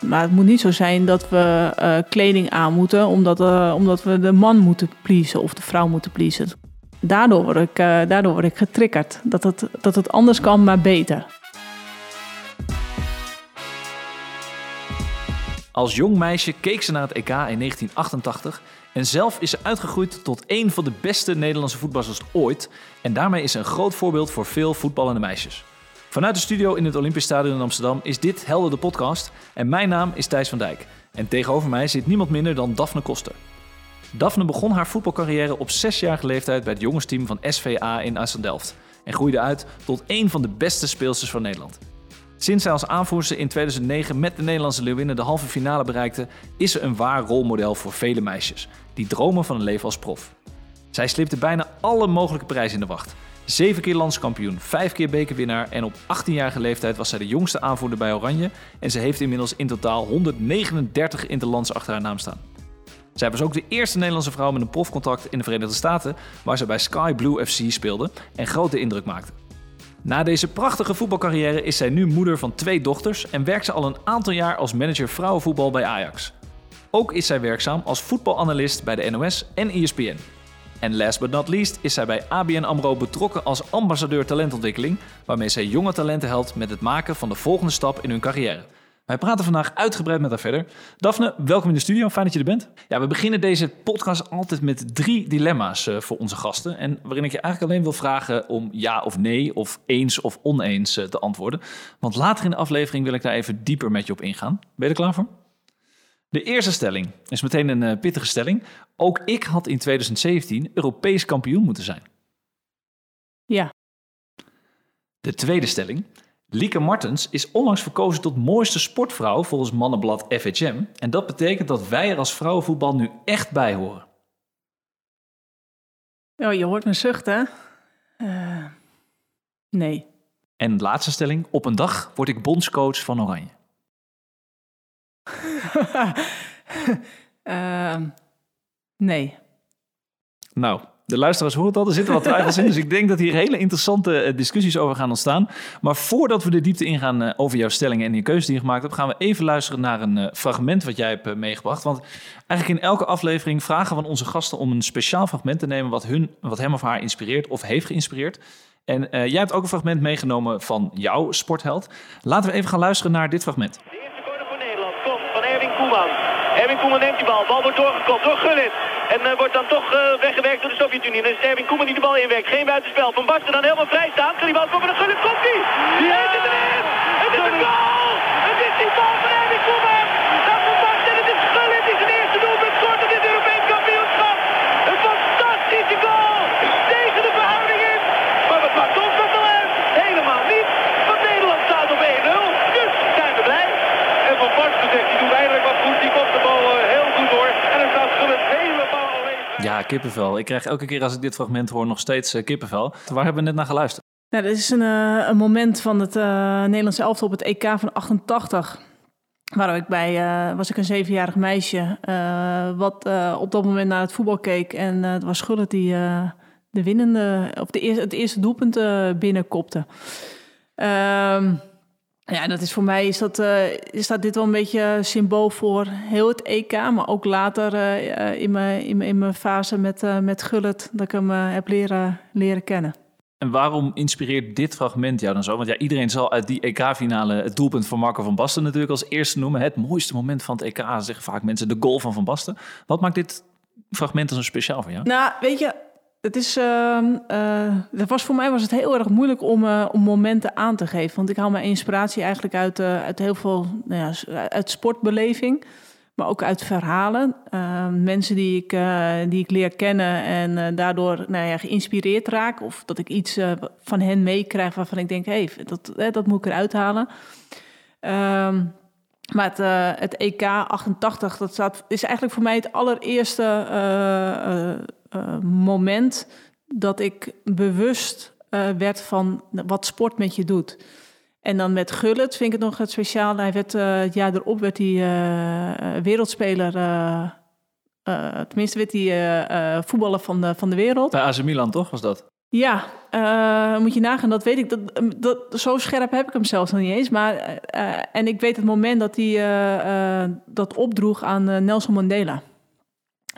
Maar het moet niet zo zijn dat we uh, kleding aan moeten omdat, uh, omdat we de man moeten pleasen of de vrouw moeten pleasen. Daardoor word ik, uh, daardoor word ik getriggerd. Dat het, dat het anders kan, maar beter. Als jong meisje keek ze naar het EK in 1988 en zelf is ze uitgegroeid tot een van de beste Nederlandse voetballers ooit. En daarmee is ze een groot voorbeeld voor veel voetballende meisjes. Vanuit de studio in het Olympisch Stadion in Amsterdam is dit Helder de podcast. En mijn naam is Thijs van Dijk. En tegenover mij zit niemand minder dan Daphne Koster. Daphne begon haar voetbalcarrière op zesjarige leeftijd bij het jongensteam van SVA in Assen-Delft. En groeide uit tot een van de beste speelsters van Nederland. Sinds zij als aanvoerster in 2009 met de Nederlandse Leeuwinnen de halve finale bereikte, is ze een waar rolmodel voor vele meisjes die dromen van een leven als prof. Zij slipte bijna alle mogelijke prijzen in de wacht. Zeven keer landskampioen, vijf keer bekerwinnaar en op 18-jarige leeftijd was zij de jongste aanvoerder bij Oranje. En ze heeft inmiddels in totaal 139 interlands achter haar naam staan. Zij was ook de eerste Nederlandse vrouw met een profcontact in de Verenigde Staten, waar ze bij Sky Blue FC speelde en grote indruk maakte. Na deze prachtige voetbalcarrière is zij nu moeder van twee dochters en werkt ze al een aantal jaar als manager vrouwenvoetbal bij Ajax. Ook is zij werkzaam als voetbalanalist bij de NOS en ESPN. En last but not least is zij bij ABN AMRO betrokken als ambassadeur talentontwikkeling, waarmee zij jonge talenten helpt met het maken van de volgende stap in hun carrière. Wij praten vandaag uitgebreid met haar verder. Daphne, welkom in de studio. Fijn dat je er bent. Ja, we beginnen deze podcast altijd met drie dilemma's uh, voor onze gasten. En waarin ik je eigenlijk alleen wil vragen om ja of nee, of eens of oneens uh, te antwoorden. Want later in de aflevering wil ik daar even dieper met je op ingaan. Ben je er klaar voor? De eerste stelling is meteen een uh, pittige stelling. Ook ik had in 2017 Europees kampioen moeten zijn. Ja. De tweede stelling. Lieke Martens is onlangs verkozen tot mooiste sportvrouw volgens mannenblad FHM. En dat betekent dat wij er als vrouwenvoetbal nu echt bij horen. Oh, je hoort me zuchten. Uh, nee. En laatste stelling. Op een dag word ik bondscoach van Oranje. Uh, nee. Nou, de luisteraars horen het al, er zitten wat twijfels in. Dus ik denk dat hier hele interessante eh, discussies over gaan ontstaan. Maar voordat we de diepte ingaan uh, over jouw stellingen en je keuze die je gemaakt hebt, gaan we even luisteren naar een uh, fragment wat jij hebt meegebracht. Want eigenlijk in elke aflevering vragen we onze gasten om een speciaal fragment te nemen wat, hun, wat hem of haar inspireert of heeft geïnspireerd. En jij hebt ook een fragment meegenomen van jouw sportheld. Laten we even gaan luisteren naar dit fragment. De eerste corner voor Nederland komt van Erwin Koeman. Erwin Koeman neemt die bal. Bal wordt doorgekomen door Gullit. En uh, wordt dan toch uh, weggewerkt door de Sovjet-Unie. Is Erwin Koeman die de bal inwerkt. Geen buitenspel. Van Basten dan helemaal vrij staan. Kan die bal komen? Gullit komt die. Die heeft het erin. Het is een goal. Het is die bal van Erwin Koeman. Dat van Basten. Het is Gullit die zijn eerste doelpunt scoort op dit Europees kampioenschap. Een fantastische goal. Tegen de verhouding in. Maar wat maakt ons dat nou uit? Helemaal niet. Want Nederland staat op 1-0. Dus zijn we blij. En Van Basten zegt, die doet eigenlijk wat goed. Die komt de bal uh, heel goed door. En dan staat Gullit helemaal ja, kippenvel. Ik krijg elke keer als ik dit fragment hoor nog steeds uh, kippenvel. Waar hebben we net naar geluisterd? Nou, dit is een, uh, een moment van het uh, Nederlandse elftal op het EK van 88. Waar ik bij was ik een zevenjarig meisje. wat op dat moment naar het voetbal keek. En het was Gullit die de winnende, of de eerste, het eerste doelpunt binnenkopte. Ehm ja, dat is voor mij is dat, uh, is dat dit wel een beetje symbool voor heel het EK, maar ook later uh, in, mijn, in, in mijn fase met, uh, met Gullit, dat ik hem heb leren, leren kennen. En waarom inspireert dit fragment jou dan zo? Want ja, iedereen zal uit die EK-finale het doelpunt van Marco van Basten natuurlijk als eerste noemen. Het mooiste moment van het EK, zeggen vaak mensen, de goal van Van Basten. Wat maakt dit fragment dan zo speciaal voor jou? Nou, weet je, het is, uh, uh, dat was voor mij was het heel erg moeilijk om, uh, om momenten aan te geven. Want ik haal mijn inspiratie eigenlijk uit, uit heel veel, nou ja, uit sportbeleving, maar ook uit verhalen. Ehm, mensen die ik, die ik leer kennen en daardoor nou ja, geïnspireerd raak. Of dat ik iets van hen meekrijg waarvan ik denk, hey, dat, dat moet ik eruit halen. Ehm, maar het, het, EK 88, dat staat, is eigenlijk voor mij het allereerste moment dat ik bewust uh, werd van wat sport met je doet. En dan met Gullit vind ik het nog het speciaal. Hij werd uh, het jaar erop werd hij wereldspeler. tenminste werd hij voetballer van de, van de wereld. Bij AC Milan toch was dat? Ja, moet je nagaan, dat weet ik. Dat, dat, zo scherp heb ik hem zelfs nog niet eens. Maar, en ik weet het moment dat hij dat opdroeg aan Nelson Mandela.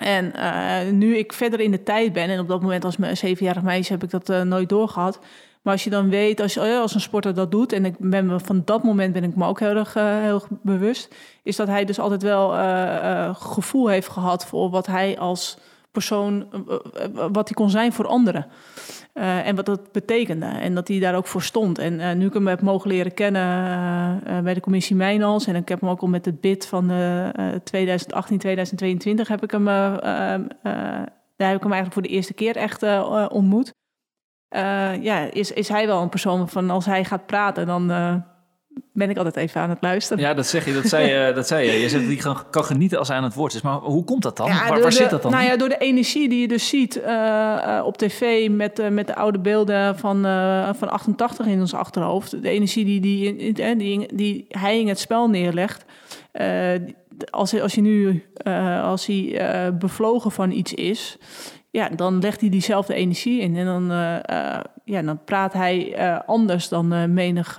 En nu ik verder in de tijd ben, en op dat moment als mijn zevenjarig meisje heb ik dat nooit doorgehad. Maar als je dan weet, als, je, als een sporter dat doet, en ik ben van dat moment ben ik me ook heel erg, heel erg bewust, is dat hij dus altijd wel gevoel heeft gehad voor wat hij als persoon, wat hij kon zijn voor anderen. Uh, en wat dat betekende. En dat hij daar ook voor stond. En uh, nu ik hem heb mogen leren kennen uh, bij de commissie Mijnals. En ik heb hem ook al met het bid van 2018, 2022 heb ik hem, daar heb ik hem eigenlijk voor de eerste keer echt ontmoet. ja, is, is hij wel een persoon van als hij gaat praten, dan ben ik altijd even aan het luisteren. Ja, dat zeg je, dat zei je. Dat zei je. je zegt hij kan genieten als hij aan het woord is. Maar hoe komt dat dan? waar, waar zit dat dan? Nou ja, door de energie die je dus ziet uh, op tv met, uh, met de oude beelden van, uh, van 88 in ons achterhoofd. De energie die, die, die, die, die hij in het spel neerlegt. als, als je nu, als hij bevlogen van iets is, ja, dan legt hij diezelfde energie in. En dan, ja, dan praat hij anders dan menig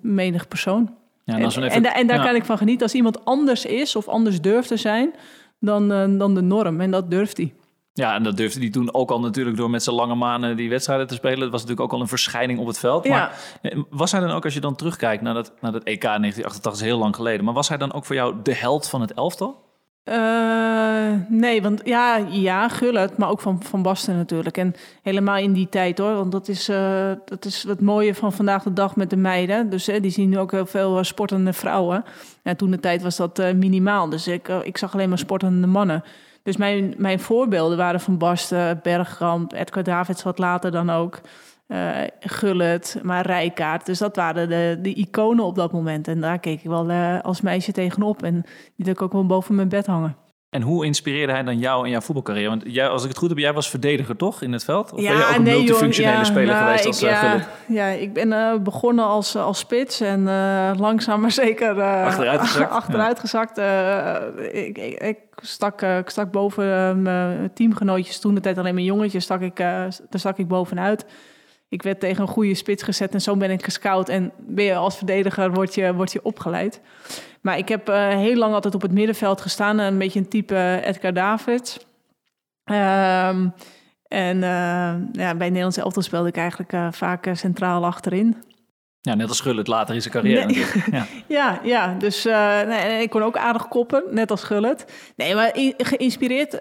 menig persoon. Ja, en, even, en, en, daar kan ik van genieten. Als iemand anders is of anders durft te zijn dan, uh, dan de norm. En dat durft hij. Ja, en dat durfde hij toen ook al natuurlijk door met zijn lange manen die wedstrijden te spelen. Dat was natuurlijk ook al een verschijning op het veld. Maar eh, was hij dan ook, als je dan terugkijkt naar dat, naar dat EK 1988, is heel lang geleden. Maar was hij dan ook voor jou de held van het elftal? Uh, nee, want ja, ja, Gullet, maar ook van, van Basten natuurlijk. En helemaal in die tijd hoor, want dat is, uh, dat is het mooie van vandaag de dag met de meiden. Dus uh, die zien nu ook heel veel sportende vrouwen. En toen de tijd was dat minimaal, dus ik, ik zag alleen maar sportende mannen. Dus mijn, mijn voorbeelden waren van Basten, Bergkamp, Edgar Davids wat later dan ook uh, Gullet, maar Rijkaard. Dus dat waren de, de iconen op dat moment. En daar keek ik wel uh, als meisje tegenop. En die had ik ook wel boven mijn bed hangen. En hoe inspireerde hij dan jou in jouw voetbalcarrière? Want jij, als ik het goed heb, jij was verdediger toch in het veld? Of ja, ben je ook een nee, multifunctionele ja, speler nou, geweest als ik, uh, ja, ja, ik ben uh, begonnen als, als spits en uh, langzaam maar zeker uh, achteruit gezakt. achteruit gezakt. Ik, ik, ik, stak, ik stak boven mijn teamgenootjes, toen de tijd alleen mijn jongetjes, stak ik, daar stak ik bovenuit ik werd tegen een goede spits gezet en zo ben ik gescout. En ben je als verdediger word je, word je opgeleid. Maar ik heb uh, heel lang altijd op het middenveld gestaan. Een beetje een type Edgar Davids. Um, en uh, ja, bij Nederlands elftal speelde ik eigenlijk uh, vaak centraal achterin. Ja, net als Gullit later in zijn carrière. Nee. Ja. ja, ja, dus nee, ik kon ook aardig koppen, net als Gullit. Nee, maar geïnspireerd,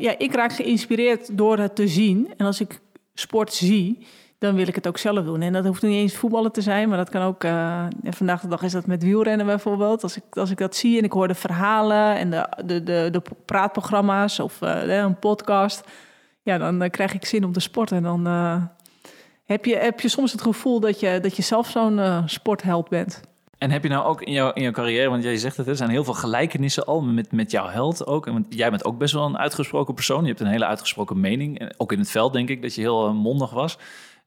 ja, ik raak geïnspireerd door het te zien. En als ik sport zie, dan wil ik het ook zelf doen. En dat hoeft niet eens voetballen te zijn, maar dat kan ook. Uh, vandaag de dag is dat met wielrennen bijvoorbeeld. Als ik, als ik dat zie en ik hoor de verhalen en de, de, de, de praatprogramma's of uh, een podcast, ja, dan uh, krijg ik zin om te sporten. En dan heb, je, heb je soms het gevoel dat je, dat je zelf zo'n sportheld bent. En heb je nou ook in jouw, in jouw carrière, want jij zegt het, er zijn heel veel gelijkenissen al met, met jouw held ook. Want jij bent ook best wel een uitgesproken persoon. Je hebt een hele uitgesproken mening. Ook in het veld denk ik dat je heel mondig was.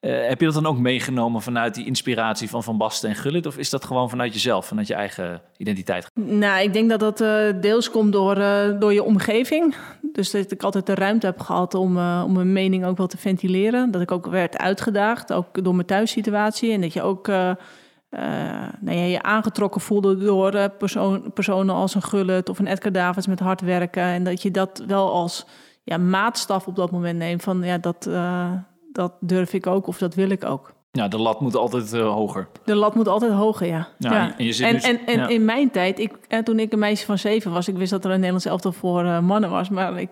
Uh, heb je dat dan ook meegenomen vanuit die inspiratie van Van Basten en Gullit? Of is dat gewoon vanuit jezelf, vanuit je eigen identiteit? Nou, ik denk dat dat uh, deels komt door, uh, door je omgeving. Dus dat ik altijd de ruimte heb gehad om, om mijn mening ook wel te ventileren. Dat ik ook werd uitgedaagd, ook door mijn thuissituatie. En dat je ook nou ja, je aangetrokken voelde door personen als een Gullit of een Edgar Davids met hard werken. En dat je dat wel als ja, maatstaf op dat moment neemt van ja, dat dat durf ik ook of dat wil ik ook. Ja, de lat moet altijd uh, hoger. De lat moet altijd hoger, ja. ja, En, je zit en, dus, en, en in mijn tijd, ik, en toen ik een meisje van zeven was, ik wist dat er een Nederlands elftal voor uh, mannen was, maar ik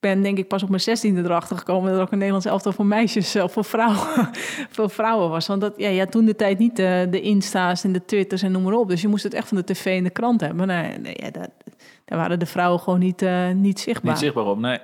ben denk ik pas op mijn zestiende erachter gekomen dat er ook een Nederlands elftal voor meisjes of voor vrouwen, voor vrouwen was. Want dat, ja, ja, toen de tijd niet de, de Insta's en de Twitters en noem maar op. Dus je moest het echt van de tv en de krant hebben. Nee, nee ja, dat, daar waren de vrouwen gewoon niet, uh, niet zichtbaar. Niet zichtbaar op, nee.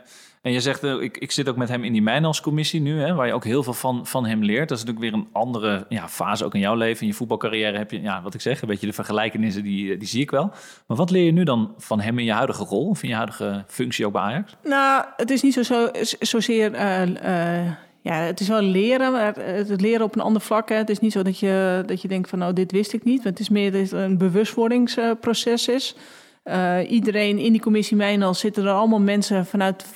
En je zegt, uh, ik, ik zit ook met hem in die Mijnals-commissie nu, hè, waar je ook heel veel van, van hem leert. Dat is natuurlijk weer een andere ja, fase ook in jouw leven. In je voetbalcarrière heb je, ja, wat ik zeg, een beetje de vergelijkenissen, die, die zie ik wel. Maar wat leer je nu dan van hem in je huidige rol of in je huidige functie ook bij Ajax? Nou, het is niet zo, zo, zozeer... Uh, ja, het is wel leren, maar het leren op een ander vlak. Hè. Het is niet zo dat je, dat je denkt van, nou, dit wist ik niet. Het is meer dat het een bewustwordingsproces is. Uh, iedereen in die commissie Mijnal zitten er allemaal mensen vanuit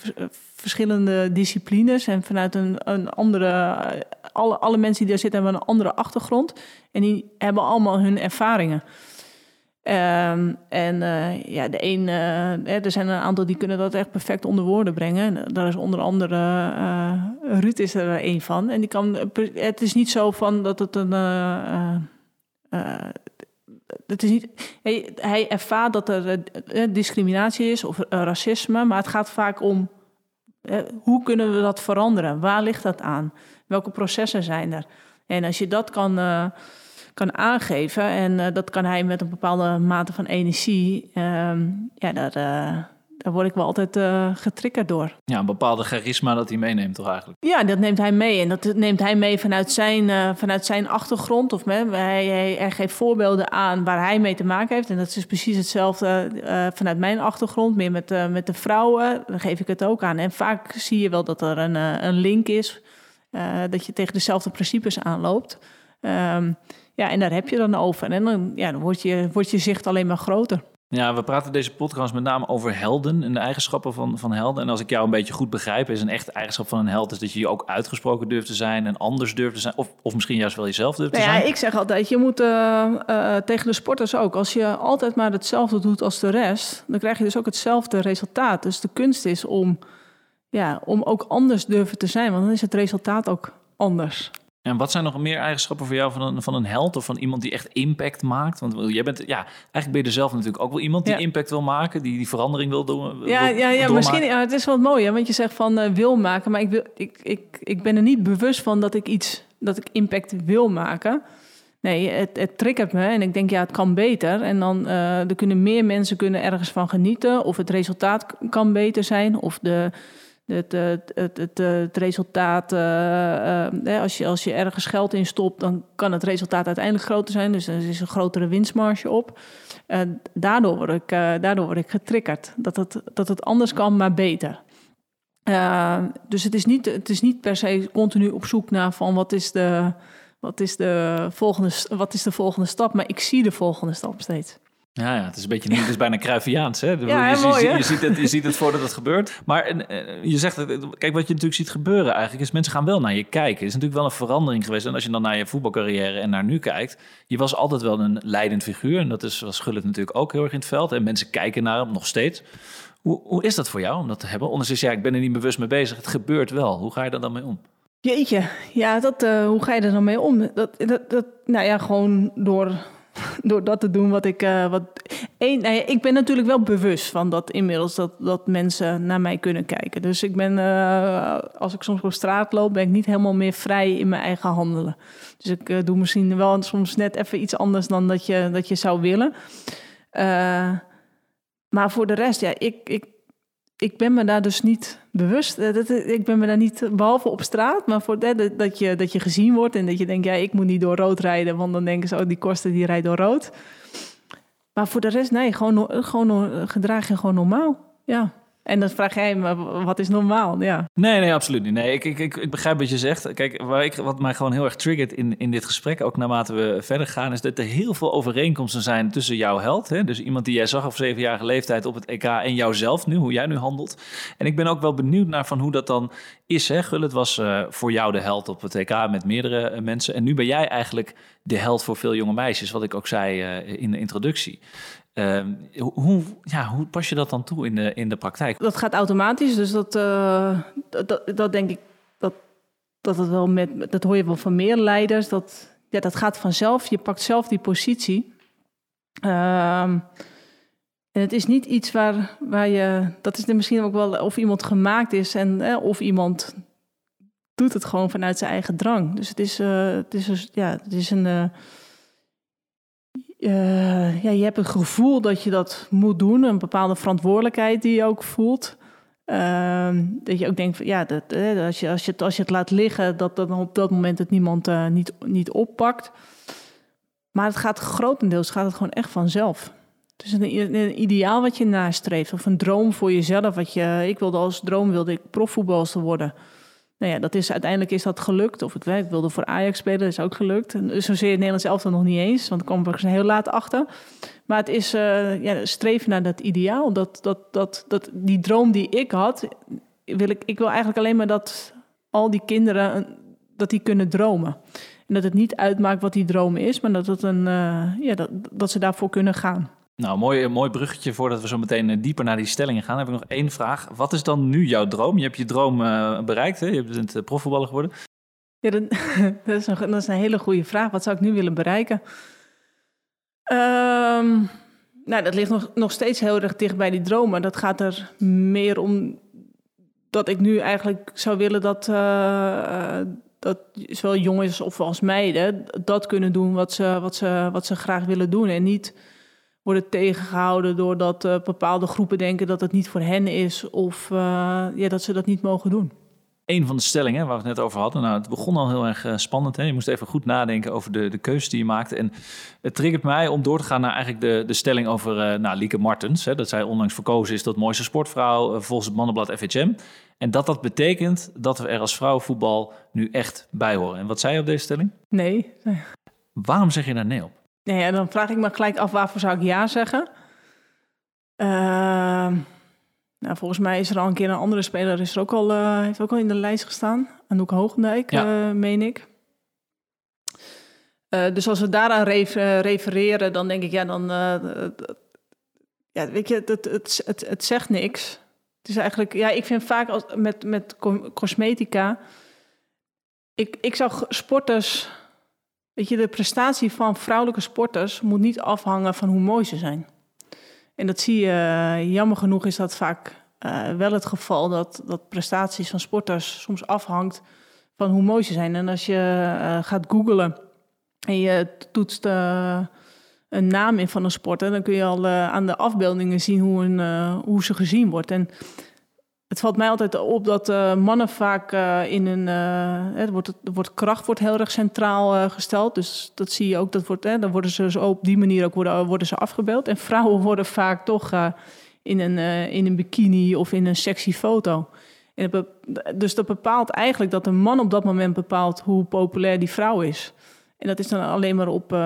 verschillende disciplines en vanuit een, een andere. Alle, alle mensen die daar zitten hebben een andere achtergrond en die hebben allemaal hun ervaringen. Um, en ja, de een, er zijn een aantal die kunnen dat echt perfect onder woorden brengen. Daar is onder andere uh, Ruud is er een van. En die kan, het is niet zo van dat het een. Het is niet, hij, ervaart dat er discriminatie is of racisme, maar het gaat vaak om hoe kunnen we dat veranderen? Waar ligt dat aan? Welke processen zijn er? En als je dat kan kan aangeven. En eh, dat kan hij met een bepaalde mate van energie. Ehm, ja, uh, daar word ik wel altijd uh, getriggerd door. Ja, een bepaalde charisma dat hij meeneemt toch eigenlijk? Ja, dat neemt hij mee. En dat neemt hij mee vanuit zijn, vanuit zijn achtergrond. Of hij, hij, hij, geeft voorbeelden aan waar hij mee te maken heeft. En dat is precies hetzelfde vanuit mijn achtergrond. Meer met, met de vrouwen, dan geef ik het ook aan. En vaak zie je wel dat er een, een link is. dat je tegen dezelfde principes aanloopt. Um, ja, en daar heb je dan over. En dan, ja, dan wordt, je, wordt je zicht alleen maar groter. Ja, we praten deze podcast met name over helden en de eigenschappen van, van helden. En als ik jou een beetje goed begrijp, is een echt eigenschap van een held... is dat je je ook uitgesproken durft te zijn en anders durft te zijn. Of, of misschien juist wel jezelf durft te nou ja, zijn. Ik zeg altijd, je moet uh, uh, tegen de sporters ook... als je altijd maar hetzelfde doet als de rest... dan krijg je dus ook hetzelfde resultaat. Dus de kunst is om, ja, om ook anders durven te zijn. Want dan is het resultaat ook anders. En wat zijn nog meer eigenschappen voor jou van een, van een held of van iemand die echt impact maakt? Want jij bent, ja, eigenlijk ben je er zelf natuurlijk ook wel iemand die impact wil maken, die die verandering wil doen. Ja, ja, ja misschien. Ja, het is wel mooi, want je zegt van uh, wil maken, maar ik, wil, ik, ik, ik ben er niet bewust van dat ik iets, dat ik impact wil maken. Nee, het, het triggert me en ik denk, ja, het kan beter. En dan uh, er kunnen meer mensen kunnen ergens van genieten, of het resultaat kan beter zijn, of de het, het, het, het, het resultaat, uh, als, je, als je ergens geld in stopt, dan kan het resultaat uiteindelijk groter zijn. Dus er is een grotere winstmarge op. daardoor, word ik, daardoor word ik getriggerd. Dat het, dat het anders kan, maar beter. dus het is, niet, het is niet per se continu op zoek naar van wat is de, wat is de, volgende, wat is de volgende stap. Maar ik zie de volgende stap steeds. Ja, ja, het is een beetje het is bijna Cruyffiaans. Hè? Ja, je, mooi, je, je, ziet het, je ziet het voordat het gebeurt. Maar eh, je zegt, kijk, wat je natuurlijk ziet gebeuren eigenlijk, is mensen gaan wel naar je kijken. Het is natuurlijk wel een verandering geweest. En als je dan naar je voetbalcarrière en naar nu kijkt, je was altijd wel een leidend figuur. En dat is, was Gullit natuurlijk ook heel erg in het veld. En mensen kijken naar hem nog steeds. Hoe, hoe is dat voor jou om dat te hebben? Ondanks ja, ik ben er niet bewust mee bezig. Het gebeurt wel. Hoe ga je daar dan mee om? Jeetje, ja, dat, uh, hoe ga je er dan mee om? Dat, dat, dat, nou ja, gewoon door door dat te doen wat ik. Uh, wat, één, nou ja, ik ben natuurlijk wel bewust van dat inmiddels dat, dat mensen naar mij kunnen kijken. Dus ik ben, uh, als ik soms op straat loop, ben ik niet helemaal meer vrij in mijn eigen handelen. Dus ik doe misschien wel soms net even iets anders dan dat je, dat je zou willen. maar voor de rest, ja, ik, ik ik ben me daar dus niet bewust. Eh, ik ben me daar niet, behalve op straat, maar voor dat, dat, je, dat je gezien wordt en dat je denkt, ja, ik moet niet door rood rijden, want dan denken ze, oh, die kosten die rijdt door rood. Maar voor de rest, nee, gewoon, gewoon gedraag je gewoon normaal. Ja. En dan vraag jij me, wat is normaal? Ja. Nee, nee, absoluut niet. Nee, ik, ik, ik, begrijp wat je zegt. Kijk, waar ik, wat mij gewoon heel erg triggert in, in dit gesprek, ook naarmate we verder gaan, is dat er heel veel overeenkomsten zijn tussen jouw held. Hè? Dus iemand die jij zag op zevenjarige leeftijd op het EK en jouzelf nu, hoe jij nu handelt. En ik ben ook wel benieuwd naar van hoe dat dan is. Hè? Was uh, voor jou de held op het EK met meerdere uh, mensen. En nu ben jij eigenlijk de held voor veel jonge meisjes, wat ik ook zei uh, in de introductie. Ehm, hoe, ja, hoe pas je dat dan toe in de, in de praktijk? Dat gaat automatisch, dus dat, uh, dat, dat, denk ik dat, dat het wel met, dat hoor je wel van meer leiders, dat, ja, dat gaat vanzelf. Je pakt zelf die positie. Ehm, en het is niet iets waar, waar je, dat is misschien ook wel of iemand gemaakt is en eh, of iemand doet het gewoon vanuit zijn eigen drang. Dus het is, uh, het is, ja, het is een. Uh, ja, je hebt een gevoel dat je dat moet doen, een bepaalde verantwoordelijkheid die je ook voelt. Uh, dat je ook denkt, ja, dat, eh, als, je, als, je, als je het laat liggen, dat dan op dat moment het niemand uh, niet, niet oppakt. Maar het gaat grotendeels gaat het gewoon echt vanzelf. Het is een, een, ideaal wat je nastreeft, of een droom voor jezelf. Wat je, ik wilde als droom wilde ik profvoetbalster worden. Nou ja, dat is, uiteindelijk is dat gelukt. Of het, ik wilde voor Ajax spelen, dat is ook gelukt. En zozeer het Nederlands elftal nog niet eens, want daar kwam ik er heel laat achter. Maar het is uh, ja, streven naar dat ideaal. Dat, dat, dat, dat, die droom die ik had, wil ik, ik wil eigenlijk alleen maar dat al die kinderen dat die kunnen dromen. En dat het niet uitmaakt wat die droom is, maar dat, het een, uh, ja, dat, dat ze daarvoor kunnen gaan. Nou, mooi, mooi bruggetje voordat we zo meteen eh, dieper naar die stellingen gaan. Heb ik nog één vraag. Wat is dan nu jouw droom? Je hebt je droom uh, bereikt, hè? je bent profvoetballer geworden. Ja, dat, dat, is een, dat, is een, hele goede vraag. Wat zou ik nu willen bereiken? Um, nou, dat ligt nog, nog steeds heel erg dicht bij die dromen. Dat gaat er meer om dat ik nu eigenlijk zou willen dat, uh, dat zowel jongens of als meiden dat kunnen doen wat ze, wat, ze, wat ze graag willen doen. En niet worden tegengehouden doordat uh, bepaalde groepen denken dat het niet voor hen is of uh, ja, dat ze dat niet mogen doen. Een van de stellingen waar we het net over hadden, nou, het begon al heel erg uh, spannend. Hè? Je moest even goed nadenken over de, de keuzes die je maakte. En het triggert mij om door te gaan naar eigenlijk de, de stelling over nou, Lieke Martens. Hè? Dat zij onlangs verkozen is tot mooiste sportvrouw volgens het mannenblad FHM. En dat dat betekent dat we er als vrouwenvoetbal nu echt bij horen. En wat zei je op deze stelling? Nee. Waarom zeg je daar nee op? Nee, dan vraag ik me gelijk af waarvoor zou ik ja zeggen. Uh, nou, volgens mij is er al een keer een andere speler, is er ook al, uh, heeft ook al in de lijst gestaan. Anouk Hoogendijk, ja. uh, meen ik. Uh, dus als we daaraan refereren, dan denk ik, ja, dan. ja, weet je, het, het, het, het, zegt niks. Het is eigenlijk, ja, ik vind vaak als, met, met cosmetica. Ik, ik zou sporters Weet je, de prestatie van vrouwelijke sporters moet niet afhangen van hoe mooi ze zijn. En dat zie je, eh, jammer genoeg is dat vaak uh, wel het geval dat, dat prestaties van sporters soms afhangt van hoe mooi ze zijn. En als je uh, gaat googlen en je toetst een naam in van een sporter, dan kun je al aan de afbeeldingen zien hoe, een, hoe ze gezien wordt. En het valt mij altijd op dat uh, mannen vaak uh, in een. Uh, het wordt, wordt, kracht wordt heel erg centraal gesteld. Dus dat zie je ook. Dat wordt, dan worden ze zo op die manier ook worden, worden ze afgebeeld. En vrouwen worden vaak toch in, een, in een bikini of in een sexy foto. En dus dat bepaalt eigenlijk dat een man op dat moment bepaalt hoe populair die vrouw is. En dat is dan alleen maar op,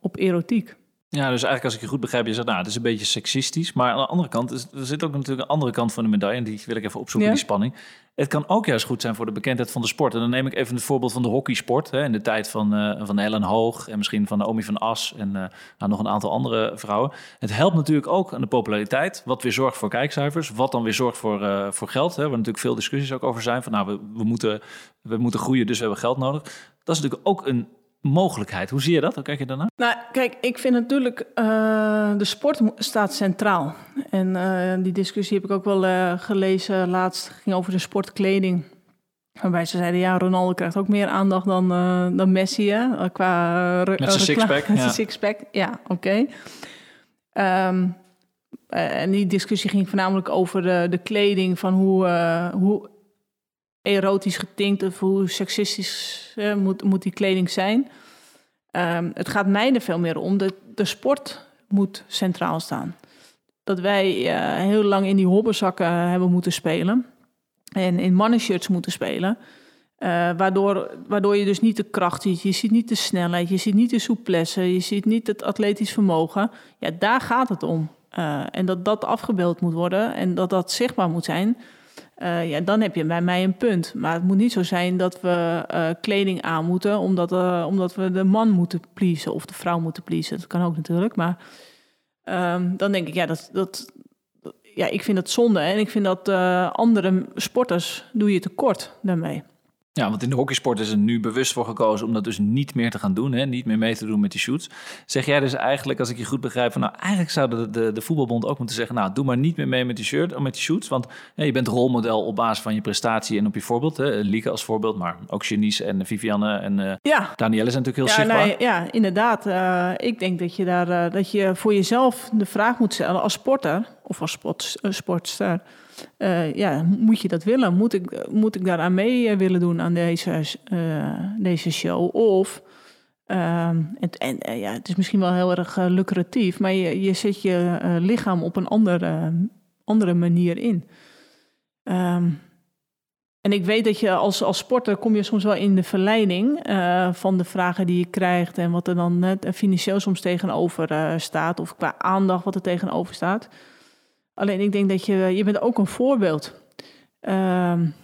op erotiek. Ja, dus eigenlijk als ik je goed begrijp, je zegt, nou, het is een beetje seksistisch. Maar aan de andere kant, er zit ook natuurlijk een andere kant van de medaille. En die wil ik even opzoeken, die spanning. Het kan ook juist goed zijn voor de bekendheid van de sport. En dan neem ik even het voorbeeld van de hockeysport. Hè, in de tijd van, uh, van Ellen Hoog en misschien van Omi van As en uh, nou, nog een aantal andere vrouwen. Het helpt natuurlijk ook aan de populariteit, wat weer zorgt voor kijkcijfers. Wat dan weer zorgt voor, uh, voor geld. Hè, waar natuurlijk veel discussies ook over zijn. Van nou, we, we, moeten, we moeten groeien, dus we hebben geld nodig. Dat is natuurlijk ook een mogelijkheid. Hoe zie je dat? Hoe kijk je daarnaar? Nou, kijk, ik vind natuurlijk uh, de sport staat centraal. En uh, die discussie heb ik ook wel uh, gelezen laatst. ging over de sportkleding. Waarbij ze zeiden, ja, Ronaldo krijgt ook meer aandacht dan, dan Messi, hè? Qua Met zijn sixpack. Met zijn sixpack, ja, oké. Okay. Um, en die discussie ging voornamelijk over de, de kleding, van hoe, hoe erotisch getinkt of hoe seksistisch uh, moet, moet die kleding zijn. Um, het gaat mij er veel meer om. De, de sport moet centraal staan. Dat wij uh, heel lang in die hobbezakken hebben moeten spelen. En in mannenshirts moeten spelen. Uh, waardoor, waardoor je dus niet de kracht ziet. Je ziet niet de snelheid. Je ziet niet de souplesse. Je ziet niet het atletisch vermogen. Ja, daar gaat het om. en dat dat afgebeeld moet worden. En dat dat zichtbaar moet zijn. Uh, ja, dan heb je bij mij een punt. Maar het moet niet zo zijn dat we uh, kleding aan moeten omdat, uh, omdat we de man moeten pleasen of de vrouw moeten pleasen. Dat kan ook natuurlijk. Maar um, dan denk ik, ja, dat, dat, ja, ik vind dat zonde. En ik vind dat andere sporters doe je tekort daarmee. Ja, want in de hockeysport is er nu bewust voor gekozen om dat dus niet meer te gaan doen. Hè? Niet meer mee te doen met die shoots. Zeg jij dus eigenlijk, als ik je goed begrijp, van nou eigenlijk zou de, de, de voetbalbond ook moeten zeggen, nou doe maar niet meer mee met die shirt of met die shoots. Want ja, je bent rolmodel op basis van je prestatie en op je voorbeeld. Hè? Lieke als voorbeeld, maar ook Janice en Vivianne en uh, ja. Danielle zijn natuurlijk heel ja, zichtbaar. Nee, ja, inderdaad. Uh, ik denk dat je daar uh, dat je voor jezelf de vraag moet stellen als sporter of als sport, sportster uh, ja, moet je dat willen? Moet ik, moet ik daaraan mee eh, willen doen aan deze, uh, deze show? Of, uh, het, en, ja, het is misschien wel heel erg lucratief, maar je, je zet je lichaam op een andere, andere manier in. Um, en ik weet dat je als, als sporter kom je soms wel in de verleiding eh, van de vragen die je krijgt en wat er dan net financieel soms tegenover staat, of qua aandacht wat er tegenover staat. Alleen ik denk dat je, je bent ook een voorbeeld. Um,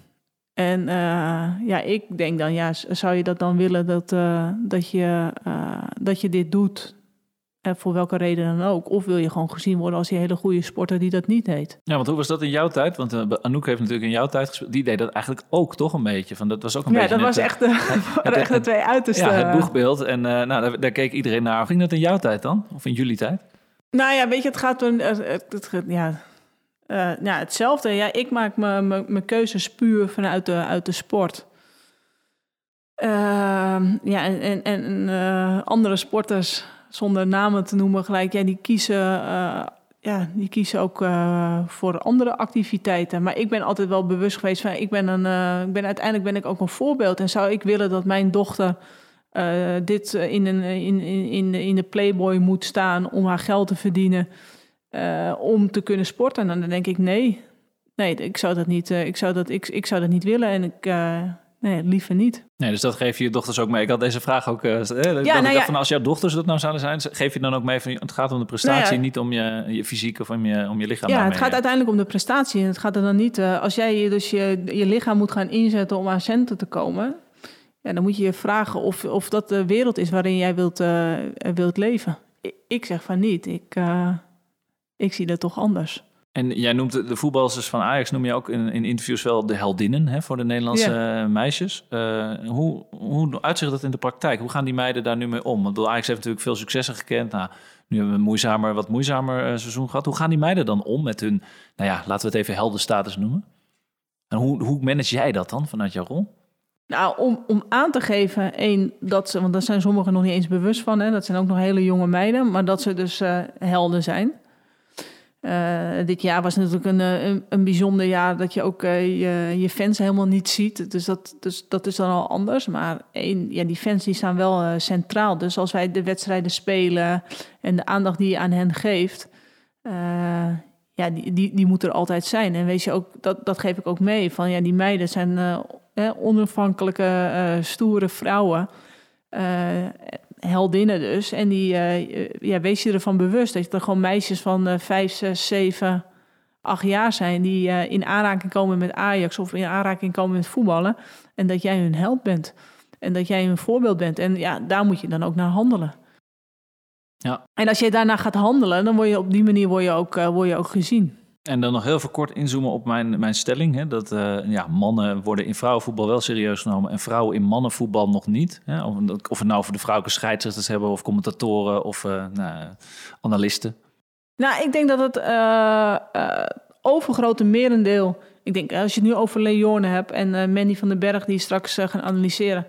en uh, ja, ik denk dan, ja, zou je dat dan willen dat, dat, je, dat je dit doet en voor welke reden dan ook. Of wil je gewoon gezien worden als die hele goede sporter die dat niet deed. Ja, want hoe was dat in jouw tijd? Want uh, Anouk heeft natuurlijk in jouw tijd gespeeld. Die deed dat eigenlijk ook toch een beetje. Van, dat was ook een ja, beetje dat was echt de, het, echt de twee uiterste. Ja, het boegbeeld. En uh, nou, daar, daar, keek iedereen naar. Ging dat in jouw tijd dan? Of in jullie tijd? Nou ja, weet je, het gaat om... Het, het, ja, uh, ja, hetzelfde. Ja, ik maak mijn keuzes puur vanuit de, uit de sport. Ehm, ja, en, en, en andere sporters zonder namen te noemen, gelijk, ja, die kiezen, ja, die kiezen ook voor andere activiteiten. Maar ik ben altijd wel bewust geweest van, ik ben een, ik ben, uiteindelijk ben ik ook een voorbeeld. En zou ik willen dat mijn dochter dit in, een, in, in, in, in de Playboy moet staan om haar geld te verdienen, om te kunnen sporten? En dan denk ik, nee, nee, ik zou dat niet, ik zou dat, ik, ik zou dat niet willen. En ik Nee, liever niet. Nee, dus dat geef je je dochters ook mee. Ik had deze vraag ook. Ja, nou ja. van als jouw dochters dat nou zouden zijn, geef je dan ook mee van het gaat om de prestatie, nou ja. niet om je, je fysiek of om je, om je lichaam. Ja, het gaat uiteindelijk om de prestatie. En het gaat er dan niet. Uh, als jij dus je, je lichaam moet gaan inzetten om aan centen te komen, ja, dan moet je je vragen of, of dat de wereld is waarin jij wilt, uh, wilt leven. Ik, ik, zeg van niet. Ik, ik zie dat toch anders. En jij noemt de, voetballers van Ajax, noem je ook in, in interviews wel de heldinnen hè, voor de Nederlandse ja. meisjes. Uh, hoe, hoe uitzicht dat in de praktijk? Hoe gaan die meiden daar nu mee om? Want Ajax heeft natuurlijk veel successen gekend. Nou, nu hebben we een moeizamer, wat moeizamer seizoen gehad. Hoe gaan die meiden dan om met hun, nou ja, laten we het even heldenstatus noemen? En hoe, hoe manage jij dat dan vanuit jouw rol? Nou, om, om aan te geven, één, dat ze, want daar zijn sommigen nog niet eens bewust van, hè, dat zijn ook nog hele jonge meiden, maar dat ze dus uh, helden zijn. Uh, dit jaar was natuurlijk een, eh, een, een, bijzonder jaar dat je ook je, fans helemaal niet ziet. Dus dat, dus dat is dan al anders. Maar één, ja, die fans die staan wel centraal. Dus als wij de wedstrijden spelen en de aandacht die je aan hen geeft, ja, die, die, die moet er altijd zijn. En weet je ook, dat, dat geef ik ook mee. Van ja, die meiden zijn onafhankelijke, stoere vrouwen heldinnen dus. En die, uh, ja, wees je ervan bewust dat er gewoon meisjes van 5, 6, 7, 8 jaar zijn... die in aanraking komen met Ajax of in aanraking komen met voetballen. En dat jij hun held bent. En dat jij hun voorbeeld bent. En ja, daar moet je dan ook naar handelen. Ja. En als je daarna gaat handelen, dan word je op die manier word je ook, word je ook gezien. En dan nog heel veel kort inzoomen op mijn, mijn stelling. Hè, dat uh, ja, mannen worden in vrouwenvoetbal wel serieus genomen en vrouwen in mannenvoetbal nog niet. Hè, of, of we nou voor de vrouwelijke scheidsrechters hebben of commentatoren of uh, nou, analisten. Nou, ik denk dat het uh, overgrote merendeel... Ik denk, als je het nu over Leone hebt en Mandy van den Berg die straks gaan analyseren...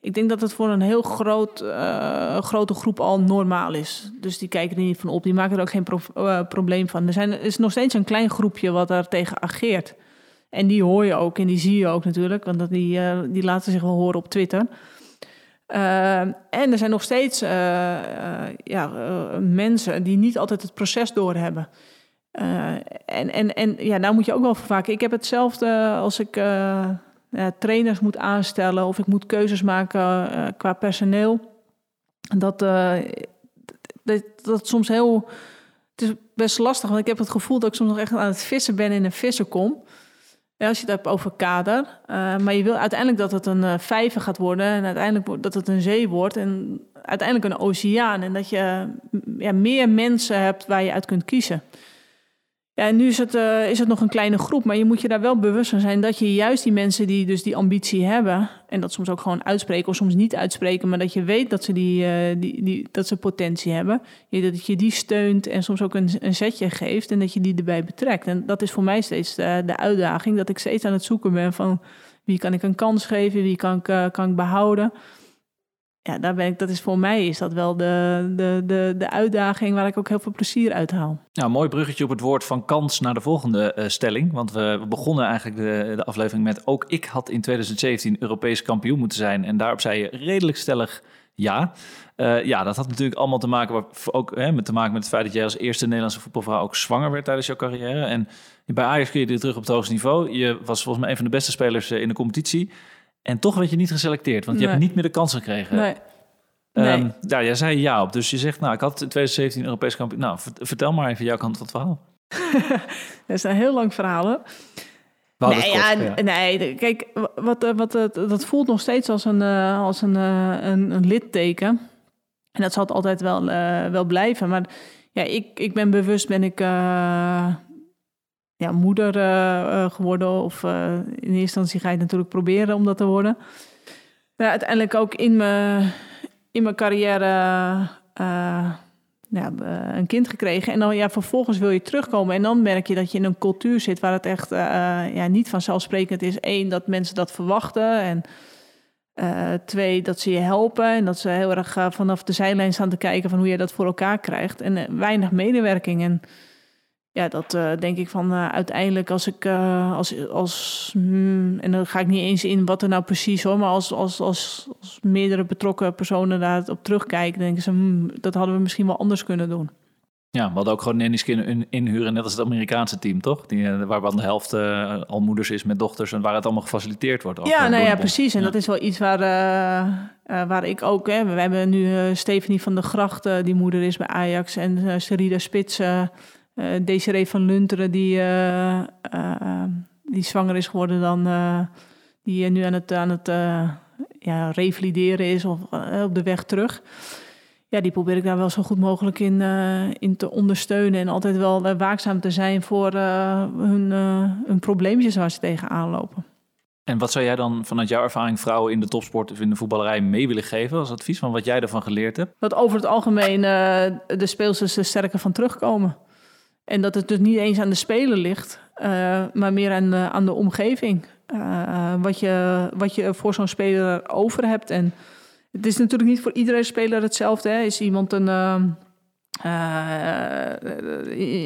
Ik denk dat het voor een heel groot, uh, grote groep al normaal is. Dus die kijken er niet van op. Die maken er ook geen uh, probleem van. Er, zijn, is nog steeds een klein groepje wat daar tegen ageert. En die hoor je ook en die zie je ook natuurlijk. Want dat die, uh, die laten zich wel horen op Twitter. en er zijn nog steeds ja, mensen die niet altijd het proces doorhebben. en en, en ja, daar moet je ook wel vervaken. Ik heb hetzelfde als ik uh, trainers moet aanstellen of ik moet keuzes maken uh, qua personeel. Dat, uh, dat, dat soms heel. Het is best lastig, want ik heb het gevoel dat ik soms nog echt aan het vissen ben in een vissenkom. Als je het hebt over kader. maar je wil uiteindelijk dat het een vijver gaat worden en uiteindelijk dat het een zee wordt en uiteindelijk een oceaan. En dat je ja, meer mensen hebt waar je uit kunt kiezen. Ja, en nu is het, uh, is het nog een kleine groep, maar je moet je daar wel bewust van zijn dat je juist die mensen die dus die ambitie hebben, en dat soms ook gewoon uitspreken of soms niet uitspreken, maar dat je weet dat ze, die, uh, die, die, dat ze potentie hebben, je, dat je die steunt en soms ook een, een zetje geeft en dat je die erbij betrekt. En dat is voor mij steeds de, uitdaging, dat ik steeds aan het zoeken ben van wie kan ik een kans geven, wie kan ik, uh, kan ik behouden ja, daar ben ik, dat is voor mij is dat wel de, de, de, de uitdaging waar ik ook heel veel plezier uit haal. Nou, mooi bruggetje op het woord van kans naar de volgende uh, stelling. Want we, begonnen eigenlijk de, de aflevering met ook ik had in 2017 Europees kampioen moeten zijn. En daarop zei je redelijk stellig Ja. Uh, ja, dat had natuurlijk allemaal te maken, ook, hè, met, te maken met het feit dat jij als eerste Nederlandse voetbalvrouw ook zwanger werd tijdens jouw carrière. En bij Ajax keer je terug op het hoogste niveau. Je was volgens mij een van de beste spelers in de competitie. En toch werd je niet geselecteerd, want je hebt niet meer de kans gekregen. Nee. Um, nee. Ja, jij zei ja op. Dus je zegt, nou, ik had in 2017 Europees kampioen. Nou, vertel maar even jouw kant van het verhaal. dat is een heel lang verhaal. Nee, ja, nee, kijk, wat, eh, wat, wat, dat voelt nog steeds als een, uh, als een, een, een, litteken. En dat zal het altijd wel, wel blijven. Maar ja, ik, ik ben bewust, ben ik ja, moeder geworden. Of in eerste instantie ga je natuurlijk proberen om dat te worden. Maar uiteindelijk ook in mijn, in mijn carrière ja, eh, een kind gekregen. En dan ja, vervolgens wil je terugkomen. En dan merk je dat je in een cultuur zit waar het echt ja, niet vanzelfsprekend is. Eén, dat mensen dat verwachten. En twee, dat ze je helpen. En dat ze heel erg vanaf de zijlijn staan te kijken van hoe je dat voor elkaar krijgt. En weinig medewerking. En ja, dat uh, denk ik van uh, uiteindelijk als ik uh, als, als mm, en dan ga ik niet eens in wat er nou precies hoor, maar als, als, als, als meerdere betrokken personen daar op terugkijken, denken ze, mm, dat hadden we misschien wel anders kunnen doen. Ja, we hadden ook gewoon nannies kunnen inhuren, net als het Amerikaanse team, toch? Die, waar van de helft al moeders is met dochters en waar het allemaal gefaciliteerd wordt. Ja, nou ja, precies. En dat is wel iets waar, waar ik ook, hè, we hebben nu Stephanie van der Gracht, die moeder is bij Ajax, en Serida Spits Desiree van Lunteren, die, uh, uh, die zwanger is geworden dan... die nu aan het, aan het ja, revalideren is of op de weg terug. Ja, die probeer ik daar wel zo goed mogelijk in, in te ondersteunen. En altijd wel waakzaam te zijn voor hun, hun probleempjes waar ze tegenaan lopen. En wat zou jij dan vanuit jouw ervaring vrouwen in de topsport of in de voetballerij mee willen geven als advies van wat jij ervan geleerd hebt? Dat over het algemeen de speelsters er sterker van terugkomen. En dat het dus niet eens aan de speler ligt, uh, maar meer aan de, aan de omgeving. Uh, wat, je, wat je voor zo'n speler over hebt. En het is natuurlijk niet voor iedere speler hetzelfde. Hè. Is iemand een. Uh,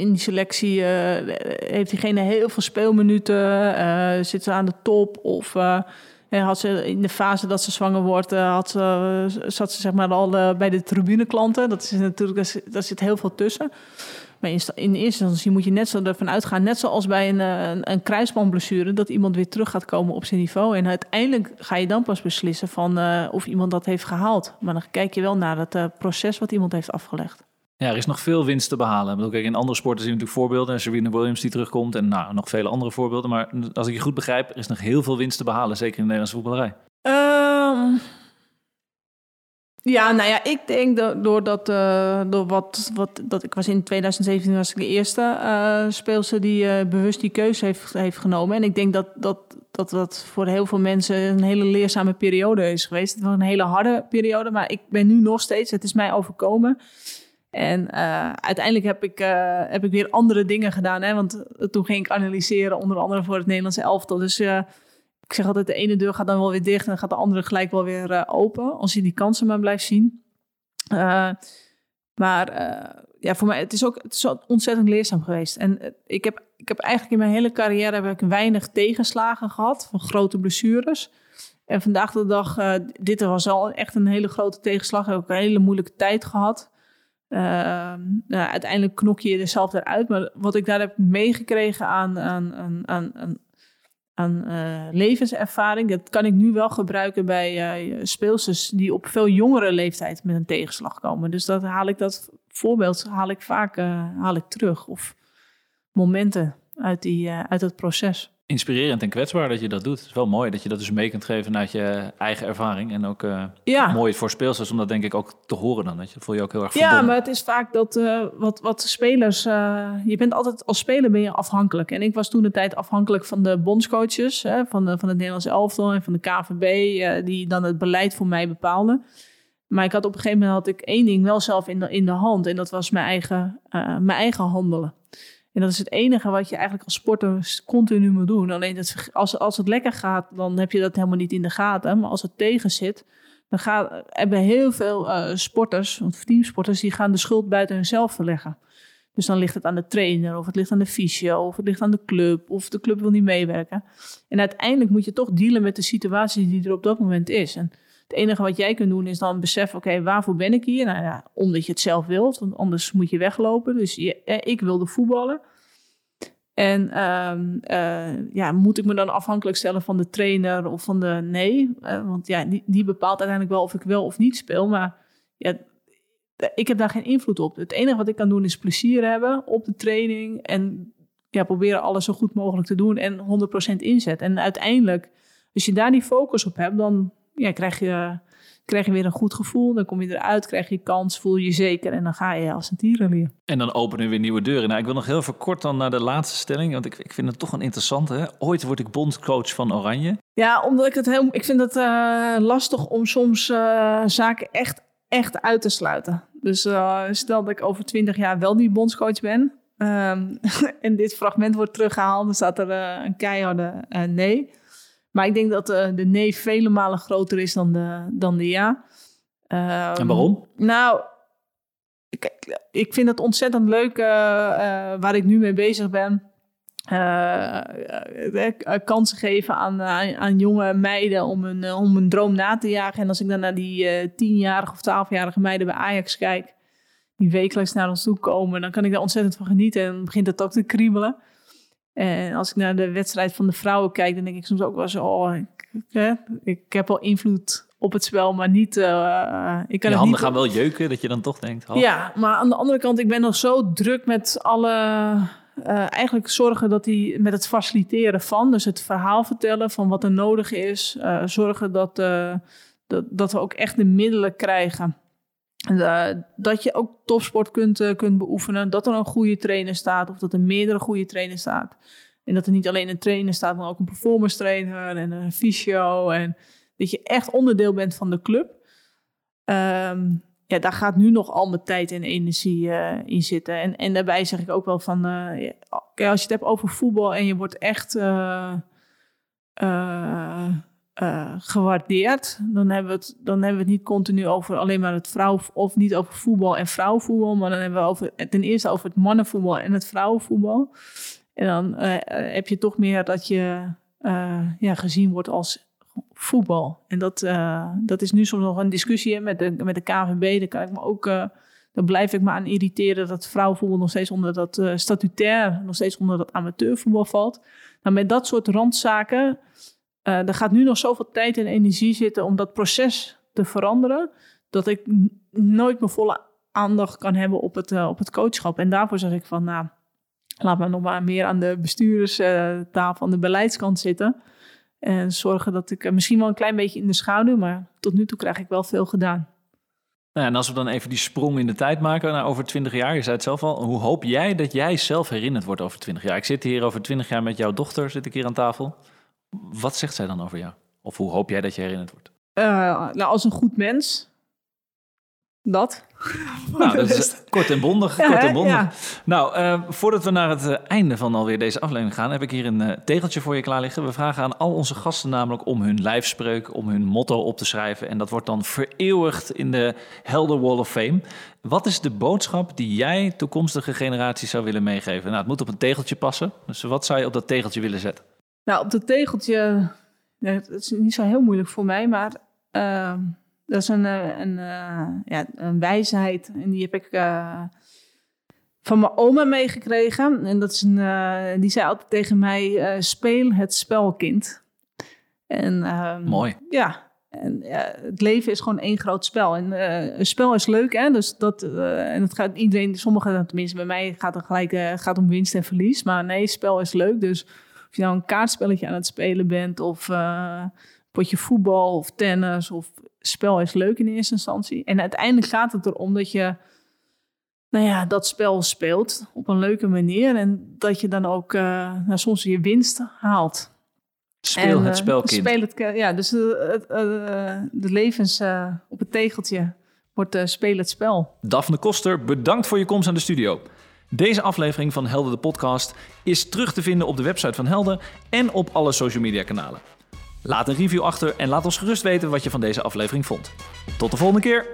in die selectie heeft diegene heel veel speelminuten, zit ze aan de top of had ze in de fase dat ze zwanger wordt, had ze, zat ze zeg maar al bij de tribuneklanten. Dat is natuurlijk, daar zit heel veel tussen. Maar in, in eerste instantie moet je net zo ervan uitgaan, net zoals bij een, eh, een, een kruisbandblessure, dat iemand weer terug gaat komen op zijn niveau. En uiteindelijk ga je dan pas beslissen van uh, of iemand dat heeft gehaald. Maar dan kijk je wel naar het uh, proces wat iemand heeft afgelegd. Ja, er is nog veel winst te behalen. Ik bedoel, kijk, in andere sporten zien we natuurlijk voorbeelden. Serena Williams die terugkomt en nou, nog vele andere voorbeelden. Maar als ik je goed begrijp, er is nog heel veel winst te behalen, zeker in de Nederlandse voetballerij. Um, ja, nou ja, ik denk dat door, dat, uh, door wat, wat dat ik was in 2017 was ik de eerste uh, speelster die uh, bewust die keuze heeft, heeft genomen. En ik denk dat, dat, dat dat voor heel veel mensen een hele leerzame periode is geweest. Het was een hele harde periode, maar ik ben nu nog steeds, het is mij overkomen. En uiteindelijk heb ik, heb ik weer andere dingen gedaan. Hè? Want toen ging ik analyseren, onder andere voor het Nederlandse elftal. Dus ik zeg altijd, de ene deur gaat dan wel weer dicht en dan gaat de andere gelijk wel weer uh, open. Als je die kansen maar blijft zien. Uh, maar uh, ja, voor mij, het is ook het is ontzettend leerzaam geweest. En ik, heb, ik heb eigenlijk in mijn hele carrière heb ik weinig tegenslagen gehad van grote blessures. En vandaag de dag, dit was al echt een hele grote tegenslag. Heb ik een hele moeilijke tijd gehad. nou, uiteindelijk knok je jezelf eruit. Maar wat ik daar heb meegekregen aan, aan, aan aan uh, levenservaring. Dat kan ik nu wel gebruiken bij uh, speelsters die op veel jongere leeftijd met een tegenslag komen. Dus dat haal ik dat voorbeeld haal ik vaak uh, haal ik terug. Of momenten uit, die, uit het proces inspirerend en kwetsbaar dat je dat doet. Het is wel mooi dat je dat dus mee kunt geven uit je eigen ervaring. En ook uh, ja. mooi voor speelsters om dat denk ik ook te horen dan. Dat je voel je ook heel erg Ja, maar het is vaak dat uh, wat, wat spelers... Uh, je bent altijd als speler ben je afhankelijk. En ik was toen de tijd afhankelijk van de bondscoaches... Hè, van, de, van het Nederlands elftal en van de KVB... die dan het beleid voor mij bepaalden. Maar ik had op een gegeven moment had ik één ding wel zelf in de, in de hand. En dat was mijn eigen, mijn eigen handelen. En dat is het enige wat je eigenlijk als sporter continu moet doen. Alleen als, als het lekker gaat, dan heb je dat helemaal niet in de gaten. Maar als het tegen zit, dan gaan, hebben heel veel uh, sporters, of teamsporters, die gaan de schuld buiten hunzelf verleggen. Dus dan ligt het aan de trainer, of het ligt aan de fysio, of het ligt aan de club, of de club wil niet meewerken. En uiteindelijk moet je toch dealen met de situatie die er op dat moment is. En Het enige wat jij kunt doen is dan beseffen, oké, waarvoor ben ik hier? Nou ja, omdat je het zelf wilt, want anders moet je weglopen. Dus eh, ik wilde voetballen. En ehm, eh, ja, moet ik me dan afhankelijk stellen van de trainer of van de nee? Eh, want ja, die, die bepaalt uiteindelijk wel of ik wel of niet speel. Maar ja, ik heb daar geen invloed op. Het enige wat ik kan doen is plezier hebben op de training. En ja, proberen alles zo goed mogelijk te doen en 100% inzet. En uiteindelijk, als je daar die focus op hebt, dan ja, krijg, je, krijg je weer een goed gevoel. Dan kom je eruit, krijg je kans, voel je zeker en dan ga je als een tierenlier. En dan openen weer nieuwe deuren. Nou, ik wil nog heel even kort dan naar de laatste stelling, want ik, ik vind het toch een interessante. Hè? Ooit word ik bondscoach van Oranje. Ja, omdat ik het heel, ik vind het uh, lastig om soms uh, zaken echt, echt uit te sluiten. Dus uh, stel dat ik over twintig jaar wel die bondscoach ben, Um, en dit fragment wordt teruggehaald, dan staat er een keiharde nee. Maar ik denk dat uh, de nee vele malen groter is dan de, dan de ja. Um, en waarom? Nou, ik, ik vind het ontzettend leuk waar ik nu mee bezig ben. kansen geven aan, aan, aan, jonge meiden om een, om een droom na te jagen. En als ik dan naar die tienjarige of twaalfjarige meiden bij Ajax kijk die wekelijks naar ons toe komen, dan kan ik daar ontzettend van genieten. En dan begint het ook te kriebelen. En als ik naar de wedstrijd van de vrouwen kijk, dan denk ik soms ook wel zo: oh, ik, ik, ik heb wel invloed op het spel, maar niet. Uh, ik kan je handen niet... gaan wel jeuken, dat je dan toch denkt. Oh. Ja, maar aan de andere kant, ik ben nog zo druk met alle. Uh, eigenlijk zorgen dat hij met het faciliteren van, dus het verhaal vertellen van wat er nodig is, uh, zorgen dat, dat, dat we ook echt de middelen krijgen dat je ook topsport kunt, uh, kunt beoefenen. Dat er een goede trainer staat of dat er meerdere goede trainers staat. En dat er niet alleen een trainer staat, maar ook een performance trainer en een fysio. En dat je echt onderdeel bent van de club. Um, ja, daar gaat nu nog al mijn tijd en energie uh, in zitten. En, en daarbij zeg ik ook wel van, ja, okay, als je het hebt over voetbal en je wordt echt gewaardeerd. Dan hebben, we het, dan hebben we het niet continu over alleen maar het vrouw of niet over voetbal en vrouwenvoetbal, maar dan hebben we over, ten eerste over het mannenvoetbal en het vrouwenvoetbal. En dan uh, heb je toch meer dat je ja, gezien wordt als voetbal. En dat, dat is nu soms nog een discussie met de, met de KVB. Daar kan ik me ook, daar blijf ik me aan irriteren dat vrouwenvoetbal nog steeds onder dat statutair, nog steeds onder dat amateurvoetbal valt. Nou, met dat soort randzaken uh, er gaat nu nog zoveel tijd en energie zitten om dat proces te veranderen, dat ik nooit mijn volle aandacht kan hebben op het, uh, op het coachschap. En daarvoor zeg ik van, nou, laat me nog maar meer aan de bestuurderstafel, aan de beleidskant zitten. En zorgen dat ik misschien wel een klein beetje in de schaduw, maar tot nu toe krijg ik wel veel gedaan. Nou, en als we dan even die sprong in de tijd maken naar over 20 jaar, je zei het zelf al, hoe hoop jij dat jij zelf herinnerd wordt over 20 jaar? Ik zit hier over 20 jaar met jouw dochter, zit ik hier aan tafel. Wat zegt zij dan over jou? Of hoe hoop jij dat je herinnerd wordt? Uh, nou, als een goed mens. Dat. Nou, dat is kort en bondig. Ja, kort en bondig. Ja. Nou, uh, voordat we naar het uh, einde van alweer deze aflevering gaan, heb ik hier een uh, tegeltje voor je klaar liggen. We vragen aan al onze gasten namelijk om hun lijfspreuk, om hun motto op te schrijven. En dat wordt dan vereeuwigd in de Helder Wall of Fame. Wat is de boodschap die jij toekomstige generaties zou willen meegeven? Nou, het moet op een tegeltje passen. Dus wat zou je op dat tegeltje willen zetten? Nou, op dat tegeltje, het is niet zo heel moeilijk voor mij, maar uh, dat is een, eh, een, uh, ja, een wijsheid. En die heb ik uh, van mijn oma meegekregen. En dat is een, die zei altijd tegen mij, speel het spelkind. En, ehm, Mooi. Ja, en het leven is gewoon één groot spel. En een spel is leuk, hè? Dus dat, en dat gaat iedereen, sommigen, tenminste bij mij, gaat het gelijk gaat om winst en verlies. Maar nee, spel is leuk. Dus of je nou een kaartspelletje aan het spelen bent, of uh, potje voetbal of tennis, of spel is leuk in eerste instantie. En uiteindelijk gaat het erom dat je, nou ja, dat spel speelt op een leuke manier en dat je dan ook uh, nou, soms je winst haalt. Speel en, het eh, spelkind. Speel het, ja, dus de, de levens op het tegeltje wordt speel het spel. Daphne Koster, bedankt voor je komst aan de studio. Deze aflevering van Helder de Podcast is terug te vinden op de website van Helder en op alle social media kanalen. Laat een review achter en laat ons gerust weten wat je van deze aflevering vond. Tot de volgende keer!